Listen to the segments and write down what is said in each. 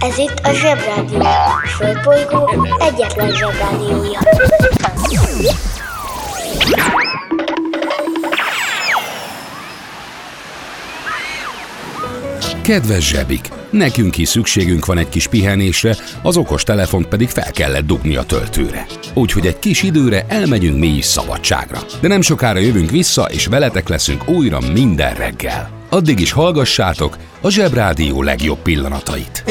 Ez itt a Zsebrádió. A Földbolygó egyetlen Zsebrádiója. Kedves zsebik, nekünk is szükségünk van egy kis pihenésre, az okos telefont pedig fel kellett dugni a töltőre. Úgyhogy egy kis időre elmegyünk mi is szabadságra. De nem sokára jövünk vissza, és veletek leszünk újra minden reggel. Addig is hallgassátok a Zsebrádió legjobb pillanatait.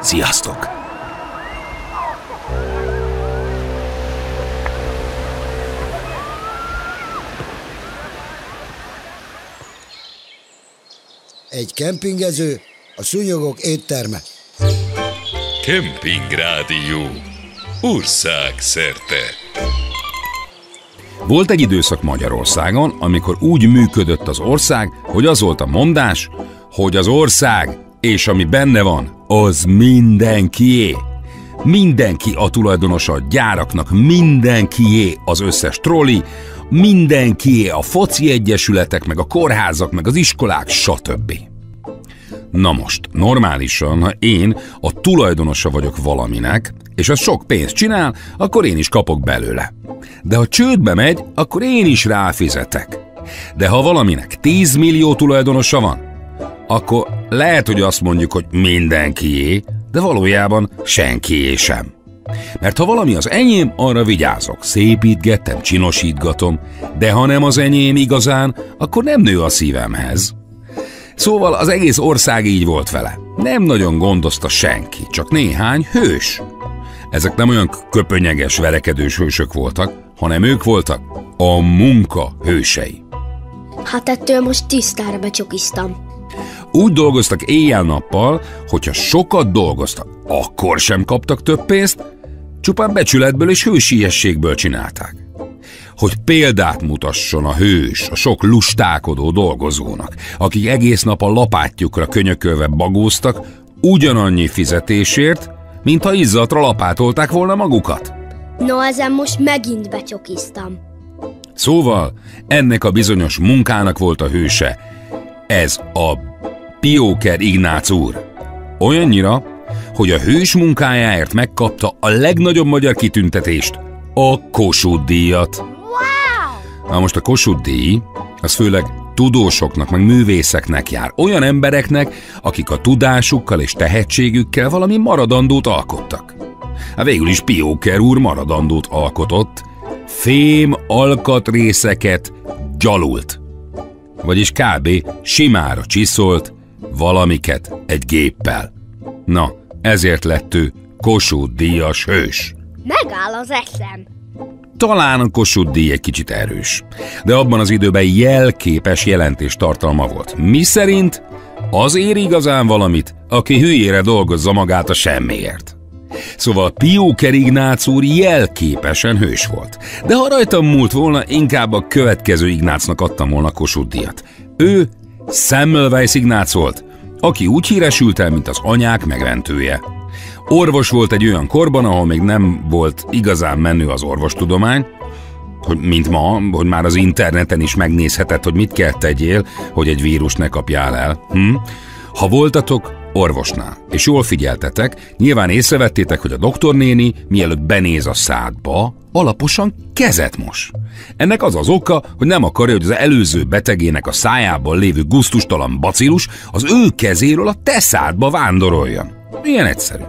Sziasztok! Egy kempingező, a szúnyogok étterme. Kempingrádió. Ország szerte. Volt egy időszak Magyarországon, amikor úgy működött az ország, hogy az volt a mondás, hogy az ország és ami benne van, az mindenkié. Mindenki a tulajdonosa a gyáraknak, mindenkié az összes troli, mindenkié a foci egyesületek, meg a kórházak, meg az iskolák, stb. Na most, normálisan, ha én a tulajdonosa vagyok valaminek, és az sok pénzt csinál, akkor én is kapok belőle. De ha csődbe megy, akkor én is ráfizetek. De ha valaminek 10 millió tulajdonosa van, akkor lehet, hogy azt mondjuk, hogy mindenkié, de valójában senkié sem. Mert ha valami az enyém, arra vigyázok, szépítgetem, csinosítgatom, de ha nem az enyém igazán, akkor nem nő a szívemhez. Szóval az egész ország így volt vele. Nem nagyon gondozta senki, csak néhány hős. Ezek nem olyan köpönyeges, verekedős hősök voltak, hanem ők voltak a munka hősei. Hát ettől most tisztára becsokiztam. Úgy dolgoztak éjjel-nappal, hogyha sokat dolgoztak, akkor sem kaptak több pénzt, csupán becsületből és hősiességből csinálták. Hogy példát mutasson a hős a sok lustálkodó dolgozónak, akik egész nap a lapátjukra könyökölve bagóztak, ugyanannyi fizetésért, mintha izzatra lapátolták volna magukat. No, ezen most megint becsokiztam. Szóval ennek a bizonyos munkának volt a hőse. Ez a Pióker Ignác úr. Olyannyira, hogy a hős munkájáért megkapta a legnagyobb magyar kitüntetést, a Kossuth díjat. Wow! Na most a Kossuth díj, az főleg tudósoknak, meg művészeknek jár. Olyan embereknek, akik a tudásukkal és tehetségükkel valami maradandót alkottak. Hát végül is Pióker úr maradandót alkotott, fém alkatrészeket gyalult. Vagyis kb. simára csiszolt valamiket egy géppel. Na, ezért lett ő Kossuth díjas hős. Megáll az eszem. Talán a Kossuth díj egy kicsit erős, de abban az időben jelképes jelentés tartalma volt. Mi szerint az ér igazán valamit, aki hülyére dolgozza magát a semmiért. Szóval Pióker Ignác úr jelképesen hős volt. De ha rajtam múlt volna, inkább a következő Ignácnak adtam volna Kossuth díjat. Ő Semmelweis Ignác volt, aki úgy híresült el, mint az anyák megmentője. Orvos volt egy olyan korban, ahol még nem volt igazán menő az orvostudomány, hogy mint ma, hogy már az interneten is megnézheted, hogy mit kell tegyél, hogy egy vírus ne kapjál el. Hm? Ha voltatok orvosnál, és jól figyeltetek, nyilván észrevettétek, hogy a doktornéni, mielőtt benéz a szádba, alaposan kezet mos. Ennek az az oka, hogy nem akarja, hogy az előző betegének a szájában lévő guztustalan bacillus az ő kezéről a te szádba vándoroljon. Ilyen egyszerű.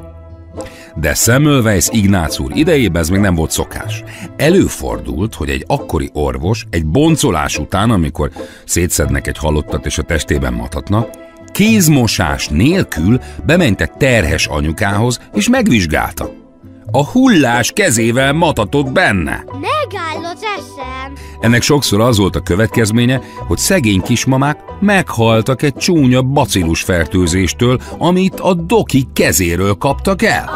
De Semmelweis Ignác úr idejében ez még nem volt szokás. Előfordult, hogy egy akkori orvos egy boncolás után, amikor szétszednek egy halottat és a testében matatnak, kézmosás nélkül bement egy terhes anyukához és megvizsgálta. A hullás kezével matatott benne. Megáll az eszem. Ennek sokszor az volt a következménye, hogy szegény kismamák meghaltak egy csúnya bacillus fertőzéstől, amit a doki kezéről kaptak el.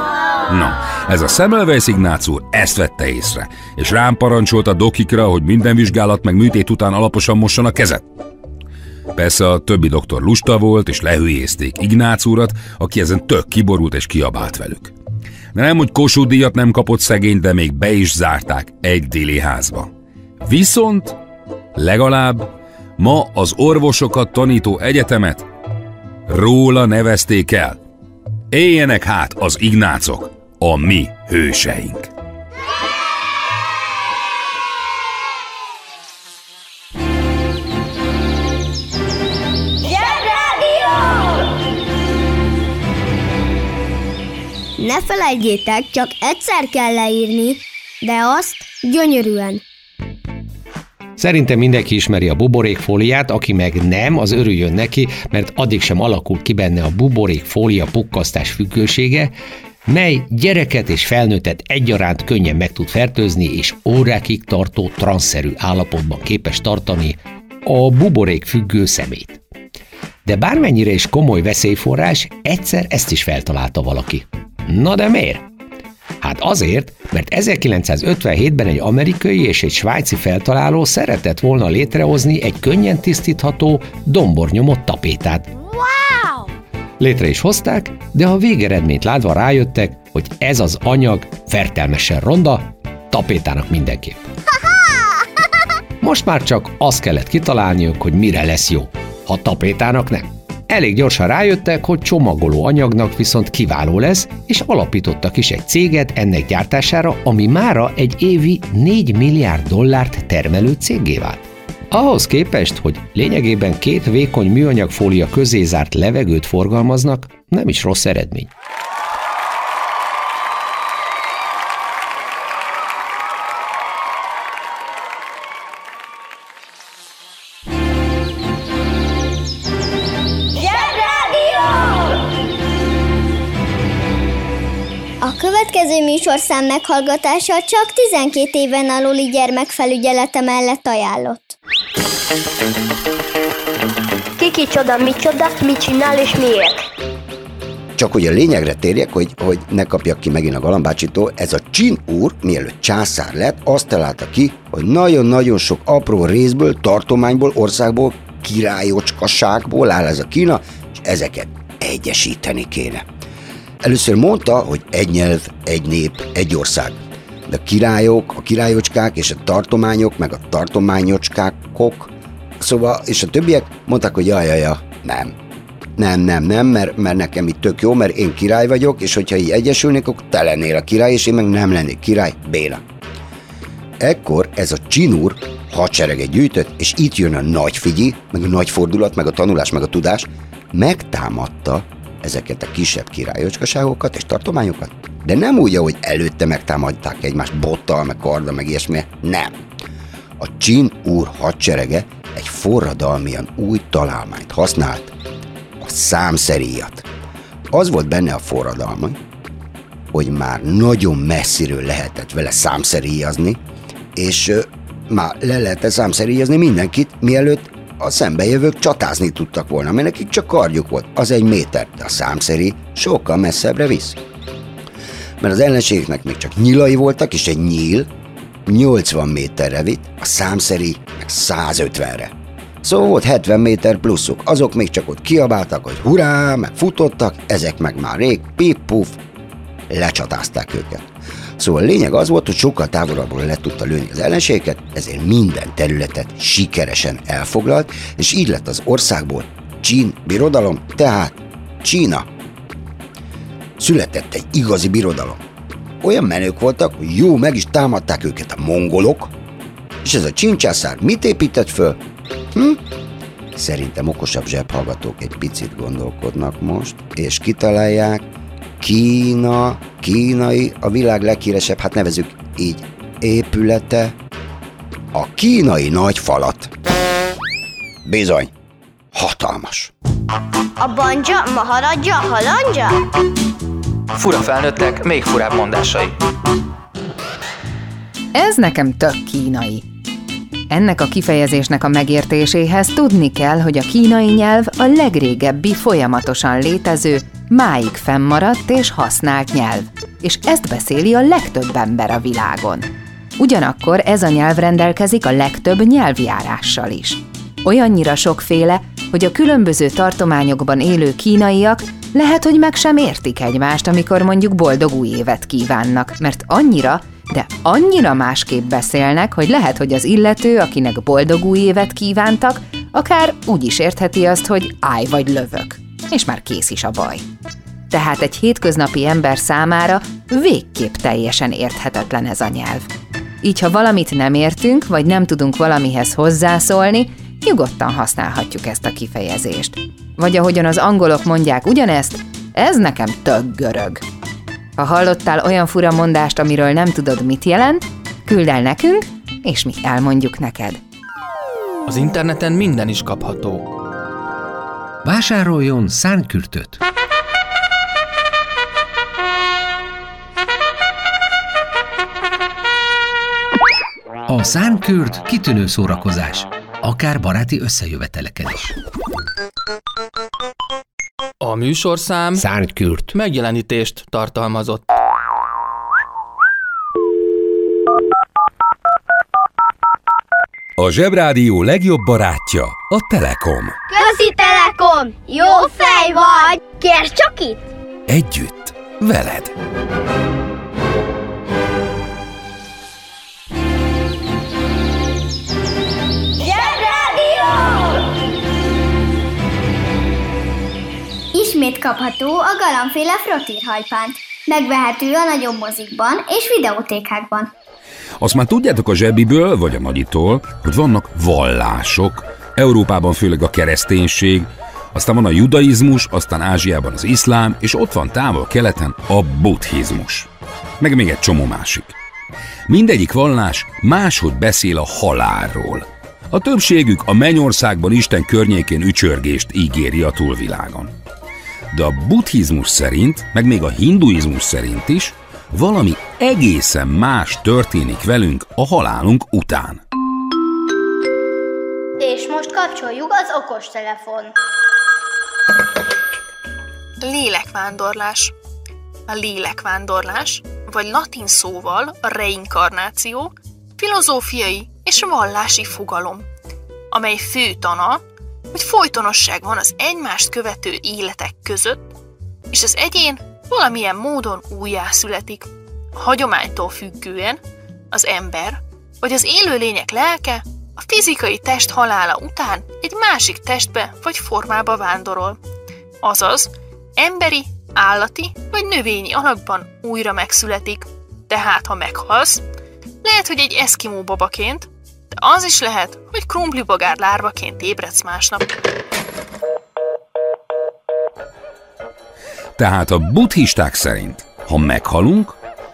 Na, ez a Semmelweis Ignác úr ezt vette észre, és rám parancsolt a dokikra, hogy minden vizsgálat meg műtét után alaposan mosson a kezet. Persze a többi doktor lusta volt, és lehülyézték Ignác úrat, aki ezen tök kiborult és kiabált velük. De nem, hogy Kossuth díjat nem kapott szegény, de még be is zárták egy déli házba. Viszont legalább ma az orvosokat tanító egyetemet Róla nevezték el. Éljenek hát az ignácok, a mi hőseink. Ne felejtjétek, csak egyszer kell leírni, de azt gyönyörűen. Szerintem mindenki ismeri a buborékfóliát, aki meg nem, az örüljön neki, mert addig sem alakult ki benne a buborékfólia pukkasztás függősége, mely gyereket és felnőttet egyaránt könnyen meg tud fertőzni, és órákig tartó transzerű állapotban képes tartani a buborék függő szemét. De bármennyire is komoly veszélyforrás, egyszer ezt is feltalálta valaki. Na de miért? Hát azért, mert 1957-ben egy amerikai és egy svájci feltaláló szeretett volna létrehozni egy könnyen tisztítható, dombornyomott tapétát. Wow! Létre is hozták, de a végeredményt látva rájöttek, hogy ez az anyag fertelmesen ronda, tapétának mindenképp. Most már csak azt kellett kitalálniuk, hogy mire lesz jó, ha tapétának nem. Elég gyorsan rájöttek, hogy csomagoló anyagnak viszont kiváló lesz, és alapítottak is egy céget ennek gyártására, ami mára egy évi 4 milliárd dollárt termelő cégé vált. Ahhoz képest, hogy lényegében két vékony műanyagfólia közé zárt levegőt forgalmaznak, nem is rossz eredmény. Műsorszám meghallgatása csak 12 éven aluli gyermekfelügyelete mellett ajánlott. Kiki csoda, micsoda, mit csinál és miért? Csak hogy a lényegre térjek, hogy, hogy ne kapjak ki megint a galambácsitól, ez a Csin úr, mielőtt császár lett, azt találta ki, hogy nagyon-nagyon sok apró részből, tartományból, országból, királyocskaságból áll ez a Kína, és ezeket egyesíteni kéne. Először mondta, hogy egy nyelv, egy nép, egy ország. De a királyok, a királyocskák és a tartományok, meg a tartományocskákok, szóval, és a többiek mondták, hogy jaj, jaj, jaj, nem. Nem, nem, nem, mert, mert nekem itt tök jó, mert én király vagyok, és hogyha így egyesülnék, akkor te lennél a király, és én meg nem lennék király, Béla. Ekkor ez a csinúr hadsereget gyűjtött, és itt jön a nagy figyi, meg a nagy fordulat, meg a tanulás, meg a tudás, megtámadta ezeket a kisebb királyocskaságokat és tartományokat, de nem úgy, ahogy előtte megtámadták egymást bottal, meg karda, meg ilyesmi, nem. A Csin úr hadserege egy forradalmian új találmányt használt, a számszeríjat. Az volt benne a forradalma, hogy már nagyon messziről lehetett vele számszeríjazni, és már le lehetett számszeríjazni mindenkit, mielőtt a szembejövők csatázni tudtak volna, mert nekik csak kardjuk volt, az egy méter, de a számszeri sokkal messzebbre visz. Mert az ellenségeknek még csak nyilai voltak, és egy nyíl 80 méterre vitt, a számszeri meg 150-re. Szóval volt 70 méter pluszuk, azok még csak ott kiabáltak, hogy hurrá, meg futottak, ezek meg már rég, pip-puf, lecsatázták őket. Szóval a lényeg az volt, hogy sokkal távolabbról le tudta lőni az ellenségeket, ezért minden területet sikeresen elfoglalt, és így lett az országból Csín birodalom, tehát Csína. Született egy igazi birodalom. Olyan menők voltak, hogy jó, meg is támadták őket a mongolok, és ez a csincsászár mit épített föl? Hm? Szerintem okosabb zsebhallgatók egy picit gondolkodnak most, és kitalálják, Kína, kínai, a világ leghíresebb, hát nevezük így, épülete, a kínai nagy falat. Bizony, hatalmas. A banja, maharadja, halandja? Fura felnőttek, még furább mondásai. Ez nekem tök kínai. Ennek a kifejezésnek a megértéséhez tudni kell, hogy a kínai nyelv a legrégebbi folyamatosan létező, máig fennmaradt és használt nyelv, és ezt beszéli a legtöbb ember a világon. Ugyanakkor ez a nyelv rendelkezik a legtöbb nyelvjárással is. Olyannyira sokféle, hogy a különböző tartományokban élő kínaiak lehet, hogy meg sem értik egymást, amikor mondjuk boldog új évet kívánnak, mert annyira, de annyira másképp beszélnek, hogy lehet, hogy az illető, akinek boldog új évet kívántak, akár úgy is értheti azt, hogy állj vagy lövök. És már kész is a baj. Tehát egy hétköznapi ember számára végképp teljesen érthetetlen ez a nyelv. Így, ha valamit nem értünk, vagy nem tudunk valamihez hozzászólni, nyugodtan használhatjuk ezt a kifejezést. Vagy ahogyan az angolok mondják ugyanezt, ez nekem tök görög. Ha hallottál olyan fura mondást, amiről nem tudod, mit jelent, küld el nekünk, és mi elmondjuk neked. Az interneten minden is kapható. Vásároljon szánkürtöt! A szánkürt kitűnő szórakozás, akár baráti összejöveteleken is. A műsorszám Szánkürt. megjelenítést tartalmazott. A Zsebrádió legjobb barátja a Telekom. Közi Telekom! Jó fej vagy! Kérd csak itt! Együtt, veled. Zsebrádió! Ismét kapható a galambféle frottírhajpánt. Megvehető a nagyobb mozikban és videótékákban. Azt már tudjátok a zsebiből, vagy a nagyitól, hogy vannak vallások. Európában főleg a kereszténység, aztán van a judaizmus, aztán Ázsiában az iszlám, és ott van távol-keleten a buddhizmus. Meg még egy csomó másik. Mindegyik vallás máshogy beszél a halálról. A többségük a mennyországban Isten környékén ücsörgést ígéri a túlvilágon. De a buddhizmus szerint, meg még a hinduizmus szerint is, valami egészen más történik velünk a halálunk után. És most kapcsoljuk az okostelefon. Lélekvándorlás. A lélekvándorlás, vagy latin szóval a reinkarnáció, filozófiai és vallási fogalom, amely fő tana, hogy folytonosság van az egymást követő életek között, és az egyén valamilyen módon újjászületik. A hagyománytól függően az ember vagy az élőlények lelke a fizikai test halála után egy másik testbe vagy formába vándorol. Azaz, emberi, állati vagy növényi alakban újra megszületik. Tehát, ha meghalsz, lehet, hogy egy eszkimó babaként, de az is lehet, hogy krumplibogár lárvaként ébredsz másnap. Tehát a buddhisták szerint, ha meghalunk,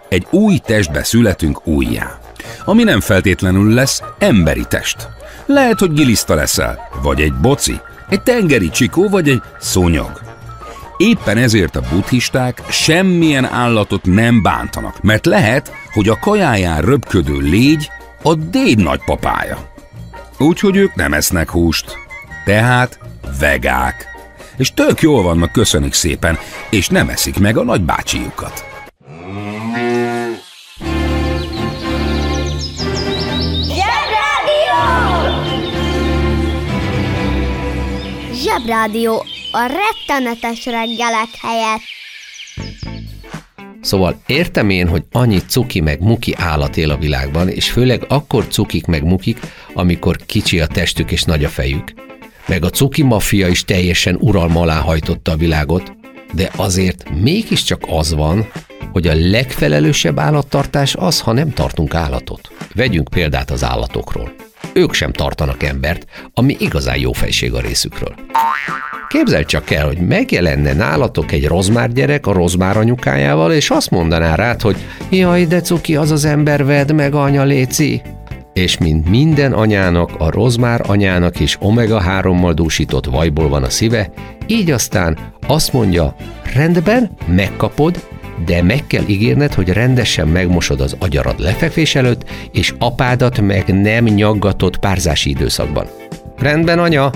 egy új testbe születünk újjá, ami nem feltétlenül lesz emberi test. Lehet, hogy giliszta leszel, vagy egy boci, egy tengeri csikó, vagy egy szúnyog. Éppen ezért a buddhisták semmilyen állatot nem bántanak, mert lehet, hogy a kajáján röpködő légy a déd nagypapája. Úgyhogy ők nem esznek húst. Tehát vegák. És tök jól vannak, köszönik szépen, és nem eszik meg a nagybácsijukat. Zsebrádió! Zsebrádió a rettenetes reggelek helyett. Szóval értem én, hogy annyi cuki meg muki állat él a világban, és főleg akkor cukik meg mukik, amikor kicsi a testük és nagy a fejük. Meg a cuki maffia is teljesen uralma alá hajtotta a világot, de azért mégiscsak az van, hogy a legfelelősebb állattartás az, ha nem tartunk állatot. Vegyünk példát az állatokról. Ők sem tartanak embert, ami igazán jó fejség a részükről. Képzeld csak el, hogy megjelenne nálatok egy rozmár gyerek a rozmár anyukájával, és azt mondaná rád, hogy jaj, de cuki, az az ember, vedd meg, anya léci. És mint minden anyának, a rozmár anyának is omega-3-mal dúsított vajból van a szíve, így aztán azt mondja, rendben, megkapod, de meg kell ígérned, hogy rendesen megmosod az agyarad lefekvés előtt, és apádat meg nem nyaggatod párzási időszakban. Rendben, anya,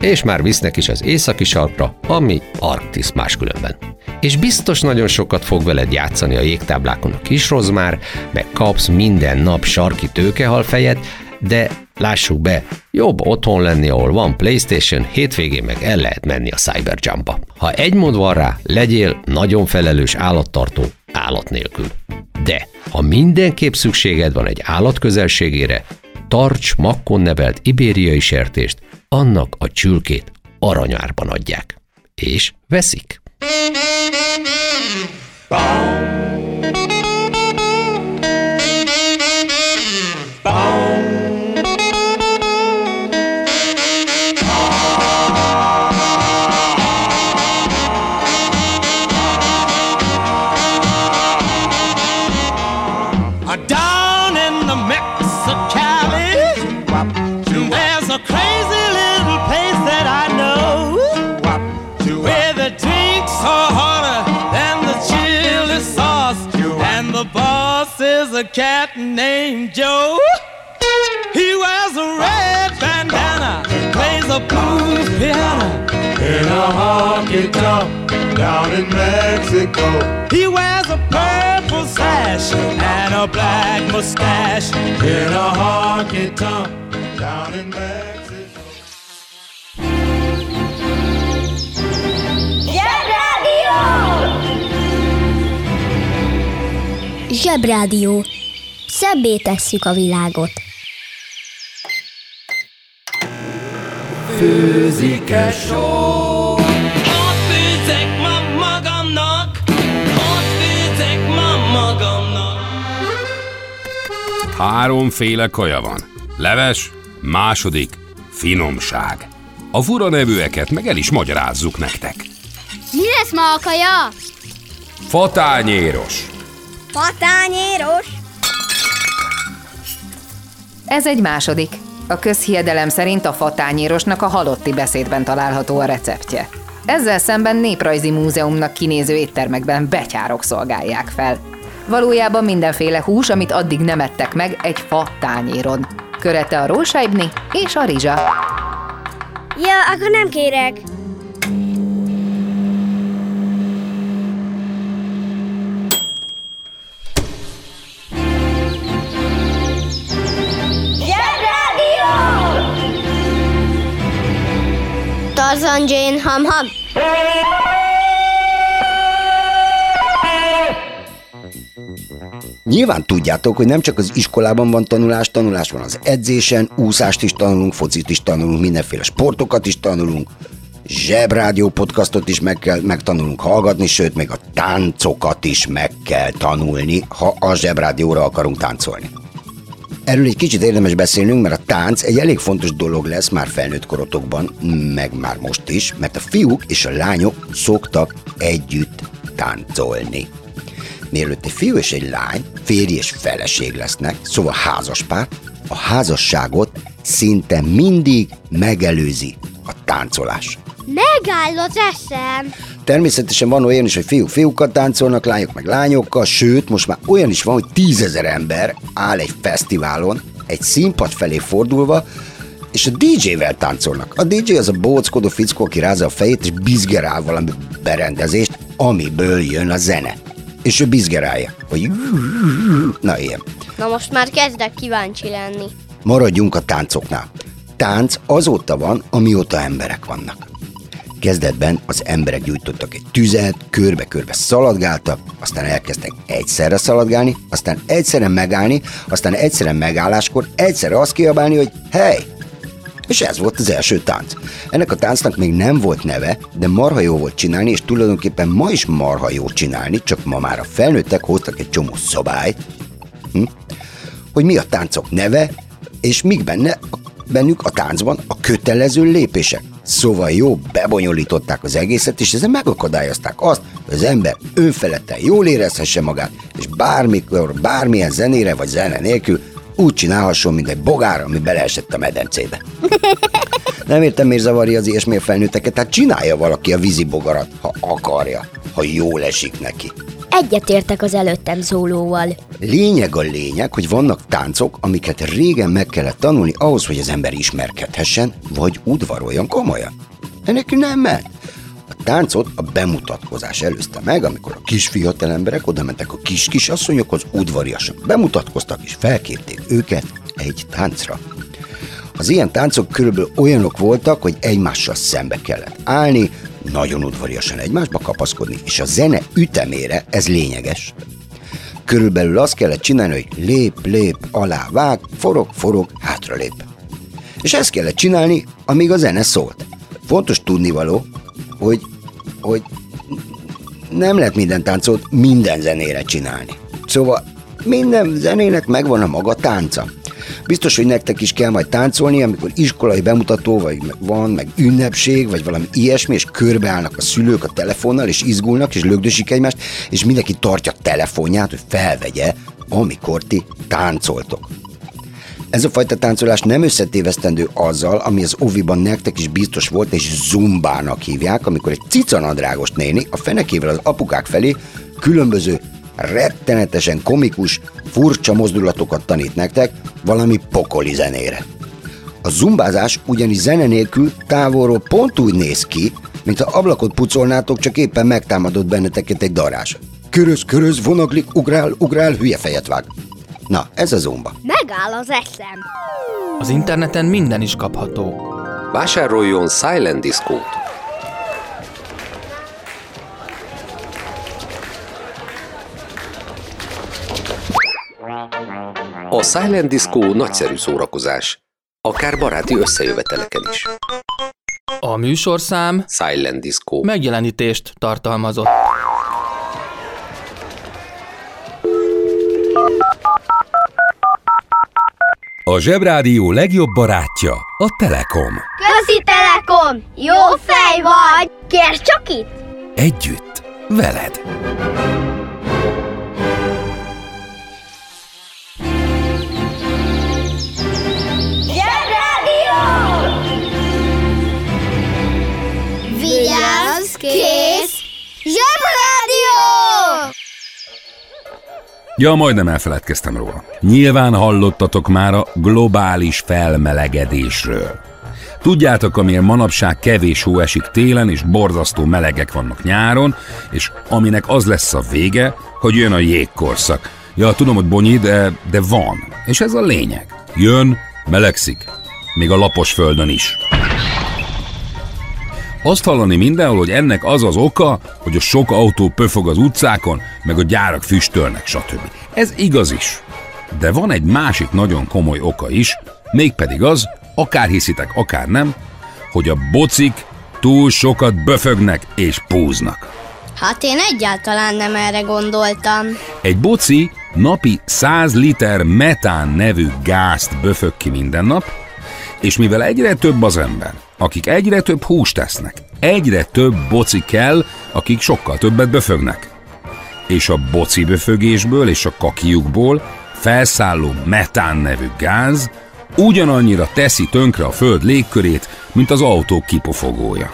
és már visznek is az északi sarkra, ami Arktisz máskülönben. És biztos nagyon sokat fog veled játszani a jégtáblákon a kis rozmár, meg kapsz minden nap sarki tőkehal fejed, de lássuk be, jobb otthon lenni, ahol van Playstation, hétvégén meg el lehet menni a Cyberjumpa. Ha egy mód van rá, legyél nagyon felelős állattartó állat nélkül. De ha mindenképp szükséged van egy állat közelségére, tarts makkon nevelt ibériai sertést, annak a csülkét aranyárban adják. és veszik. Down a cat named Joe. He wears a red bandana, plays a blues piano in a honky tonk down in Mexico. He wears a purple sash and a black mustache in a honky tonk down in Mexico. Zsebrádió. Szebbé tesszük a világot. Főzik-e só? Ott főzek ma magamnak, ott főzek ma magamnak. Háromféle kaja van. Leves, második, finomság. A fura nevűeket meg el is magyarázzuk nektek. Mi lesz ma a kaja? Fatányéros. Patányéros. Ez egy második. A közhiedelem szerint a fatányérosnak a halotti beszédben található a receptje. Ezzel szemben néprajzi múzeumnak kinéző éttermekben betyárok szolgálják fel. Valójában mindenféle hús, amit addig nem ettek meg egy fa tányéron. Körete a rósájbni és a rizsa. Ja, akkor nem kérek. Tarzan Jane Ham Ham. Nyilván tudjátok, hogy nem csak az iskolában van tanulás, tanulás van az edzésen, úszást is tanulunk, focit is tanulunk, mindenféle sportokat is tanulunk, zsebrádió podcastot is meg kell, megtanulunk hallgatni, sőt, még a táncokat is meg kell tanulni, ha a zsebrádióra akarunk táncolni. Erről egy kicsit érdemes beszélnünk, mert a tánc egy elég fontos dolog lesz már felnőtt korotokban, meg már most is, mert a fiúk és a lányok szoktak együtt táncolni. Mielőtt egy fiú és egy lány férj és feleség lesznek, szóval házaspár, a házasságot szinte mindig megelőzi a táncolás. Megáll az eszem. Természetesen van olyan is, hogy fiúk fiúkat táncolnak, lányok meg lányokkal, sőt, most már olyan is van, hogy tízezer ember áll egy fesztiválon, egy színpad felé fordulva, és a DJ-vel táncolnak. A DJ az a bóckodó fickó, aki rázza a fejét, és bizgerál valami berendezést, amiből jön a zene. És ő bizgerálja, hogy na ilyen. Na most már kezdek kíváncsi lenni. Maradjunk a táncoknál. Tánc azóta van, amióta emberek vannak. Kezdetben az emberek gyújtottak egy tüzet, körbe-körbe szaladgáltak, aztán elkezdtek egyszerre szaladgálni, aztán egyszerre megállni, aztán egyszerre megálláskor egyszerre azt kiabálni, hogy hely! És ez volt az első tánc. Ennek a táncnak még nem volt neve, de marha jó volt csinálni, és tulajdonképpen ma is marha jó csinálni, csak ma már a felnőttek hoztak egy csomó szabályt, hm? hogy mi a táncok neve, és mik benne bennük a táncban a kötelező lépések. Szóval jó, bebonyolították az egészet, és ezzel megakadályozták azt, hogy az ember önfeledten jól érezhesse magát, és bármikor, bármilyen zenére vagy zene nélkül úgy csinálhasson, mint egy bogár, ami beleesett a medencébe. Nem értem, miért zavarja az ilyesmi felnőtteket, tehát csinálja valaki a vízi bogarat, ha akarja, ha jól esik neki. Egyetértek az előttem szólóval. Lényeg a lényeg, hogy vannak táncok, amiket régen meg kellett tanulni ahhoz, hogy az ember ismerkedhessen, vagy udvaroljon komolyan. Ennek nem ment. A táncot a bemutatkozás előzte meg, amikor a kis fiatal emberek oda mentek a kis kisasszonyokhoz, udvariasan bemutatkoztak és felkérték őket egy táncra. Az ilyen táncok körülbelül olyanok voltak, hogy egymással szembe kellett állni, nagyon udvariasan egymásba kapaszkodni, és a zene ütemére ez lényeges. Körülbelül azt kellett csinálni, hogy lép, lép, alá, vág, forog, forog, hátra lép. És ezt kellett csinálni, amíg a zene szólt. Fontos tudnivaló, hogy hogy nem lehet minden táncot minden zenére csinálni. Szóval minden zenének megvan a maga tánca. Biztos, hogy nektek is kell majd táncolni, amikor iskolai bemutató, vagy van, meg ünnepség, vagy valami ilyesmi, és körbeállnak a szülők a telefonnal, és izgulnak, és lögdösik egymást, és mindenki tartja a telefonját, hogy felvegye, amikor ti táncoltok. Ez a fajta táncolás nem összetévesztendő azzal, ami az oviban nektek is biztos volt, és zumbának hívják, amikor egy cicanadrágos néni a fenekével az apukák felé különböző rettenetesen komikus, furcsa mozdulatokat tanít nektek valami pokoli zenére. A zumbázás ugyanis zene nélkül távolról pont úgy néz ki, mint ha ablakot pucolnátok, csak éppen megtámadott benneteket egy darás. Köröz, köröz, vonaglik, ugrál, ugrál, hülye fejet vág. Na, ez a zumba. Megáll az eszem. Az interneten minden is kapható. Vásároljon Silent Disco-t. A Silent Disco nagyszerű szórakozás, akár baráti összejöveteleken is. A műsorszám Silent Disco megjelenítést tartalmazott. A Zsebrádió legjobb barátja a Telekom. Közi Telekom! Jó fej vagy! Kérd csak itt! Együtt, veled. Ja, majdnem elfeledkeztem róla. Nyilván hallottatok már a globális felmelegedésről. Tudjátok, amiért manapság kevés hó esik télen, és borzasztó melegek vannak nyáron, és aminek az lesz a vége, hogy jön a jégkorszak. Ja, tudom, hogy bonyi, de, de van. És ez a lényeg. Jön, melegszik. Még a lapos földön is. Azt hallani mindenhol, hogy ennek az az oka, hogy a sok autó pöfog az utcákon, meg a gyárak füstölnek, stb. Ez igaz is. De van egy másik nagyon komoly oka is, mégpedig az, akár hiszitek, akár nem, hogy a bocik túl sokat böfögnek és púznak. Hát én egyáltalán nem erre gondoltam. Egy boci napi 100 liter metán nevű gázt böfög ki minden nap, és mivel egyre több az ember, akik egyre több húst tesznek, egyre több boci kell, akik sokkal többet böfögnek. És a boci böfögésből és a kakiukból felszálló metán nevű gáz ugyanannyira teszi tönkre a föld légkörét, mint az autó kipofogója.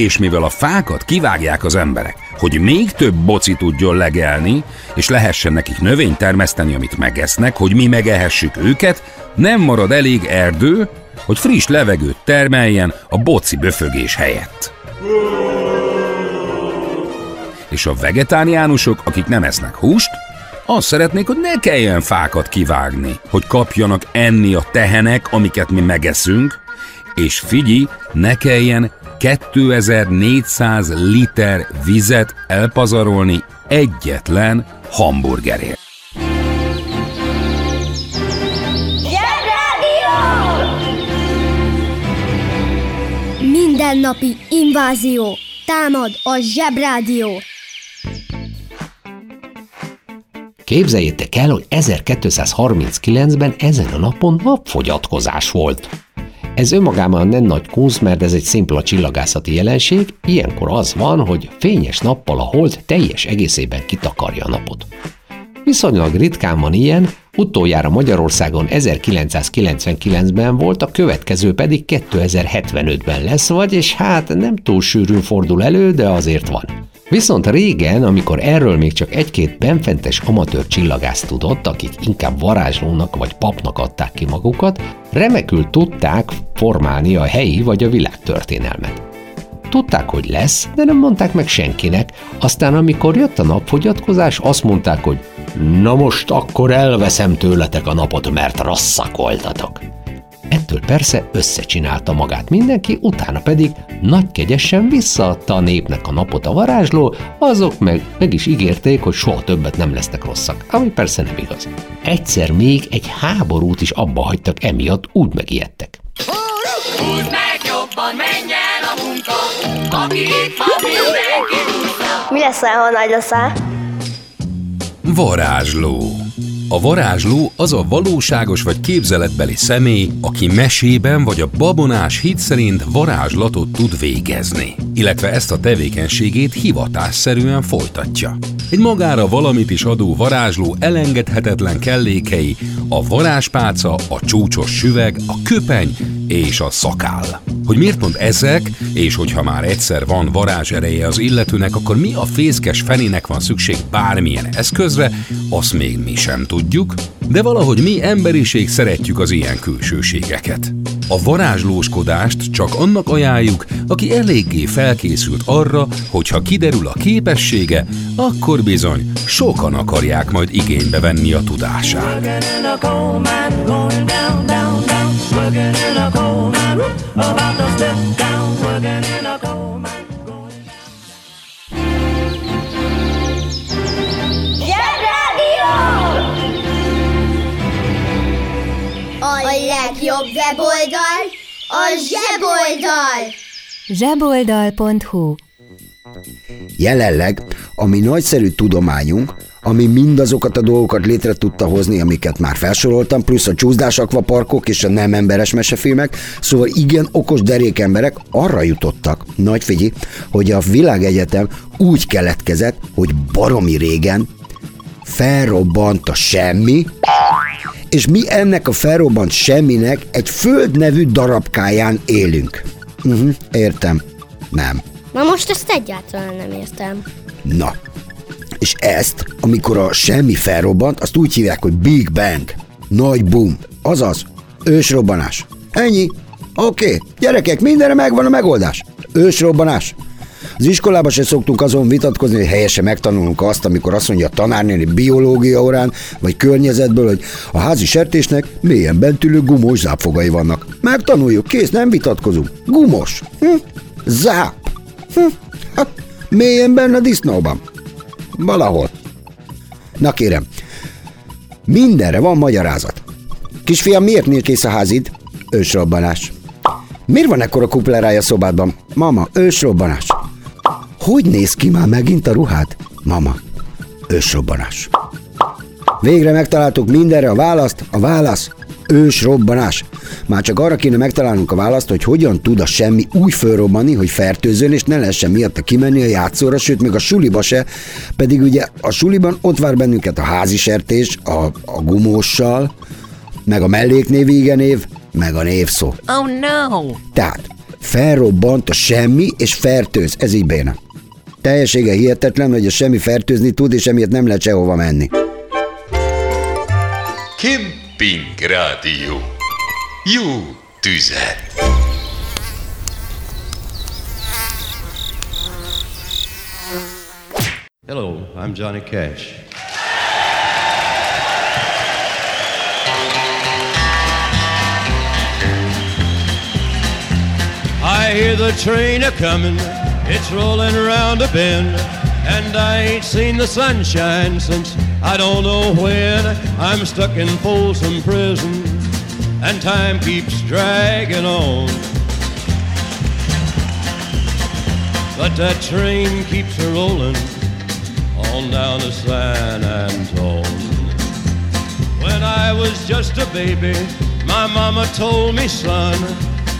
És mivel a fákat kivágják az emberek, hogy még több boci tudjon legelni, és lehessen nekik növényt termeszteni, amit megesznek, hogy mi megehessük őket, nem marad elég erdő, hogy friss levegőt termeljen a boci böfögés helyett. És a vegetáriánusok, akik nem esznek húst, azt szeretnék, hogy ne kelljen fákat kivágni, hogy kapjanak enni a tehenek, amiket mi megeszünk, és figyelj, ne kelljen 2400 liter vizet elpazarolni egyetlen hamburgerért. Mindennapi invázió. Támad a Zsebrádió. Képzeljétek el, hogy 1239-ben ezen a napon napfogyatkozás volt. Ez önmagában nem nagy kunsz, mert ez egy szimpla csillagászati jelenség, ilyenkor az van, hogy fényes nappal a hold teljes egészében kitakarja a napot. Viszonylag ritkán van ilyen, utoljára Magyarországon 1999-ben volt, a következő pedig 2075-ben lesz, vagyis hát nem túl sűrűn fordul elő, de azért van. Viszont régen, amikor erről még csak egy-két benfentes amatőr csillagász tudott, akik inkább varázslónak vagy papnak adták ki magukat, remekül tudták formálni a helyi vagy a világtörténelmet. Tudták, hogy lesz, de nem mondták meg senkinek, aztán amikor jött a napfogyatkozás, azt mondták, hogy na most akkor elveszem tőletek a napot, mert rosszak voltatok. Ettől persze összecsinálta magát mindenki, utána pedig nagy kegyesen visszaadta a népnek a napot a varázsló, azok meg meg is ígérték, hogy soha többet nem lesznek rosszak, ami persze nem igaz. Egyszer még egy háborút is abba hagytak emiatt, úgy megijedtek. Húzd meg jobban, menj el a munka Aki itt van, mindenki Mi leszel, ha nagy leszel? Varázsló. A varázsló az a valóságos vagy képzeletbeli személy, aki mesében vagy a babonás hit szerint varázslatot tud végezni, illetve ezt a tevékenységét hivatásszerűen folytatja. Egy magára valamit is adó varázsló elengedhetetlen kellékei a varázspálca, a csúcsos süveg, a köpeny és a szakál. Hogy miért pont ezek, és hogyha már egyszer van varázs ereje az illetőnek, akkor mi a fészkes fenének van szükség bármilyen eszközre, azt még mi sem tudjuk, de valahogy mi emberiség szeretjük az ilyen külsőségeket. A varázslóskodást csak annak ajánljuk, aki eléggé felkészült arra, hogy ha kiderül a képessége, akkor bizony sokan akarják majd igénybe venni a tudását. About to step down. Working in a coal mine. A legjobb weboldal a zseboldal! zseboldal.hu Jelenleg a mi nagyszerű tudományunk, ami mindazokat a dolgokat létre tudta hozni, amiket már felsoroltam, plusz a csúszdás akvaparkok és a nem emberes mesefilmek, szóval igen okos derék emberek arra jutottak, nagy figyi, hogy a világegyetem úgy keletkezett, hogy baromi régen felrobbant a semmi, és mi ennek a felrobbant semminek egy föld nevű darabkáján élünk. Uh-huh, értem. Nem. Na most ezt egyáltalán nem értem. Na, és ezt, amikor a semmi felrobbant, azt úgy hívják, hogy Big Bang. Nagy boom. Azaz, ősrobbanás. Ennyi. Oké, okay. gyerekek, mindenre megvan a megoldás. Ősrobbanás. Az iskolában se szoktunk azon vitatkozni, hogy helyesen megtanulunk azt, amikor azt mondja a tanárnéni biológia órán, vagy környezetből, hogy a házi sertésnek mélyen bentülő gumós zápfogai vannak. Megtanuljuk, kész, nem vitatkozunk. Gumos. Hm? Záp. Hm? Ha, mélyen benne a disznóban. Valahol. Na kérem, mindenre van magyarázat. Kisfiam, miért nincs kész a házid? Ősrobbanás. Miért van ekkora kuplerája szobádban? Mama, ősrobbanás. Hogy néz ki már megint a ruhád? Mama, ősrobbanás. Végre megtaláltuk mindenre a választ, a válasz ősrobbanás. Már csak arra kéne megtalálnunk a választ, hogy hogyan tud a semmi úgy fölrobbanni, hogy fertőzőn, és ne lehessen miatta kimenni a játszóra, sőt, még a suliba se, pedig ugye a suliban ott vár bennünket a házi sertés, a, a gumóssal, meg a melléknév igenév, meg a névszó. Oh no! Tehát felrobbant a semmi és fertőz, ez így béna. Teljessége hihetetlen, hogy a semmi fertőzni tud, és emiatt nem lehet sehova menni. Kemping Rádió. Jó tüzet! Hello, I'm Johnny Cash. I hear the train a coming, it's rolling around a bend, and I ain't seen the sunshine since I don't know when. I'm stuck in Folsom Prison, and time keeps dragging on. But that train keeps a rolling on down to San Antone. When I was just a baby, my mama told me, son,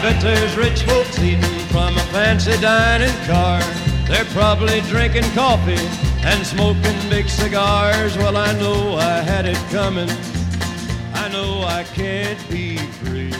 There's rich folks eating from a fancy dining car. They're probably drinking coffee and smoking big cigars. Well, I know I had it coming. I know I can't be free.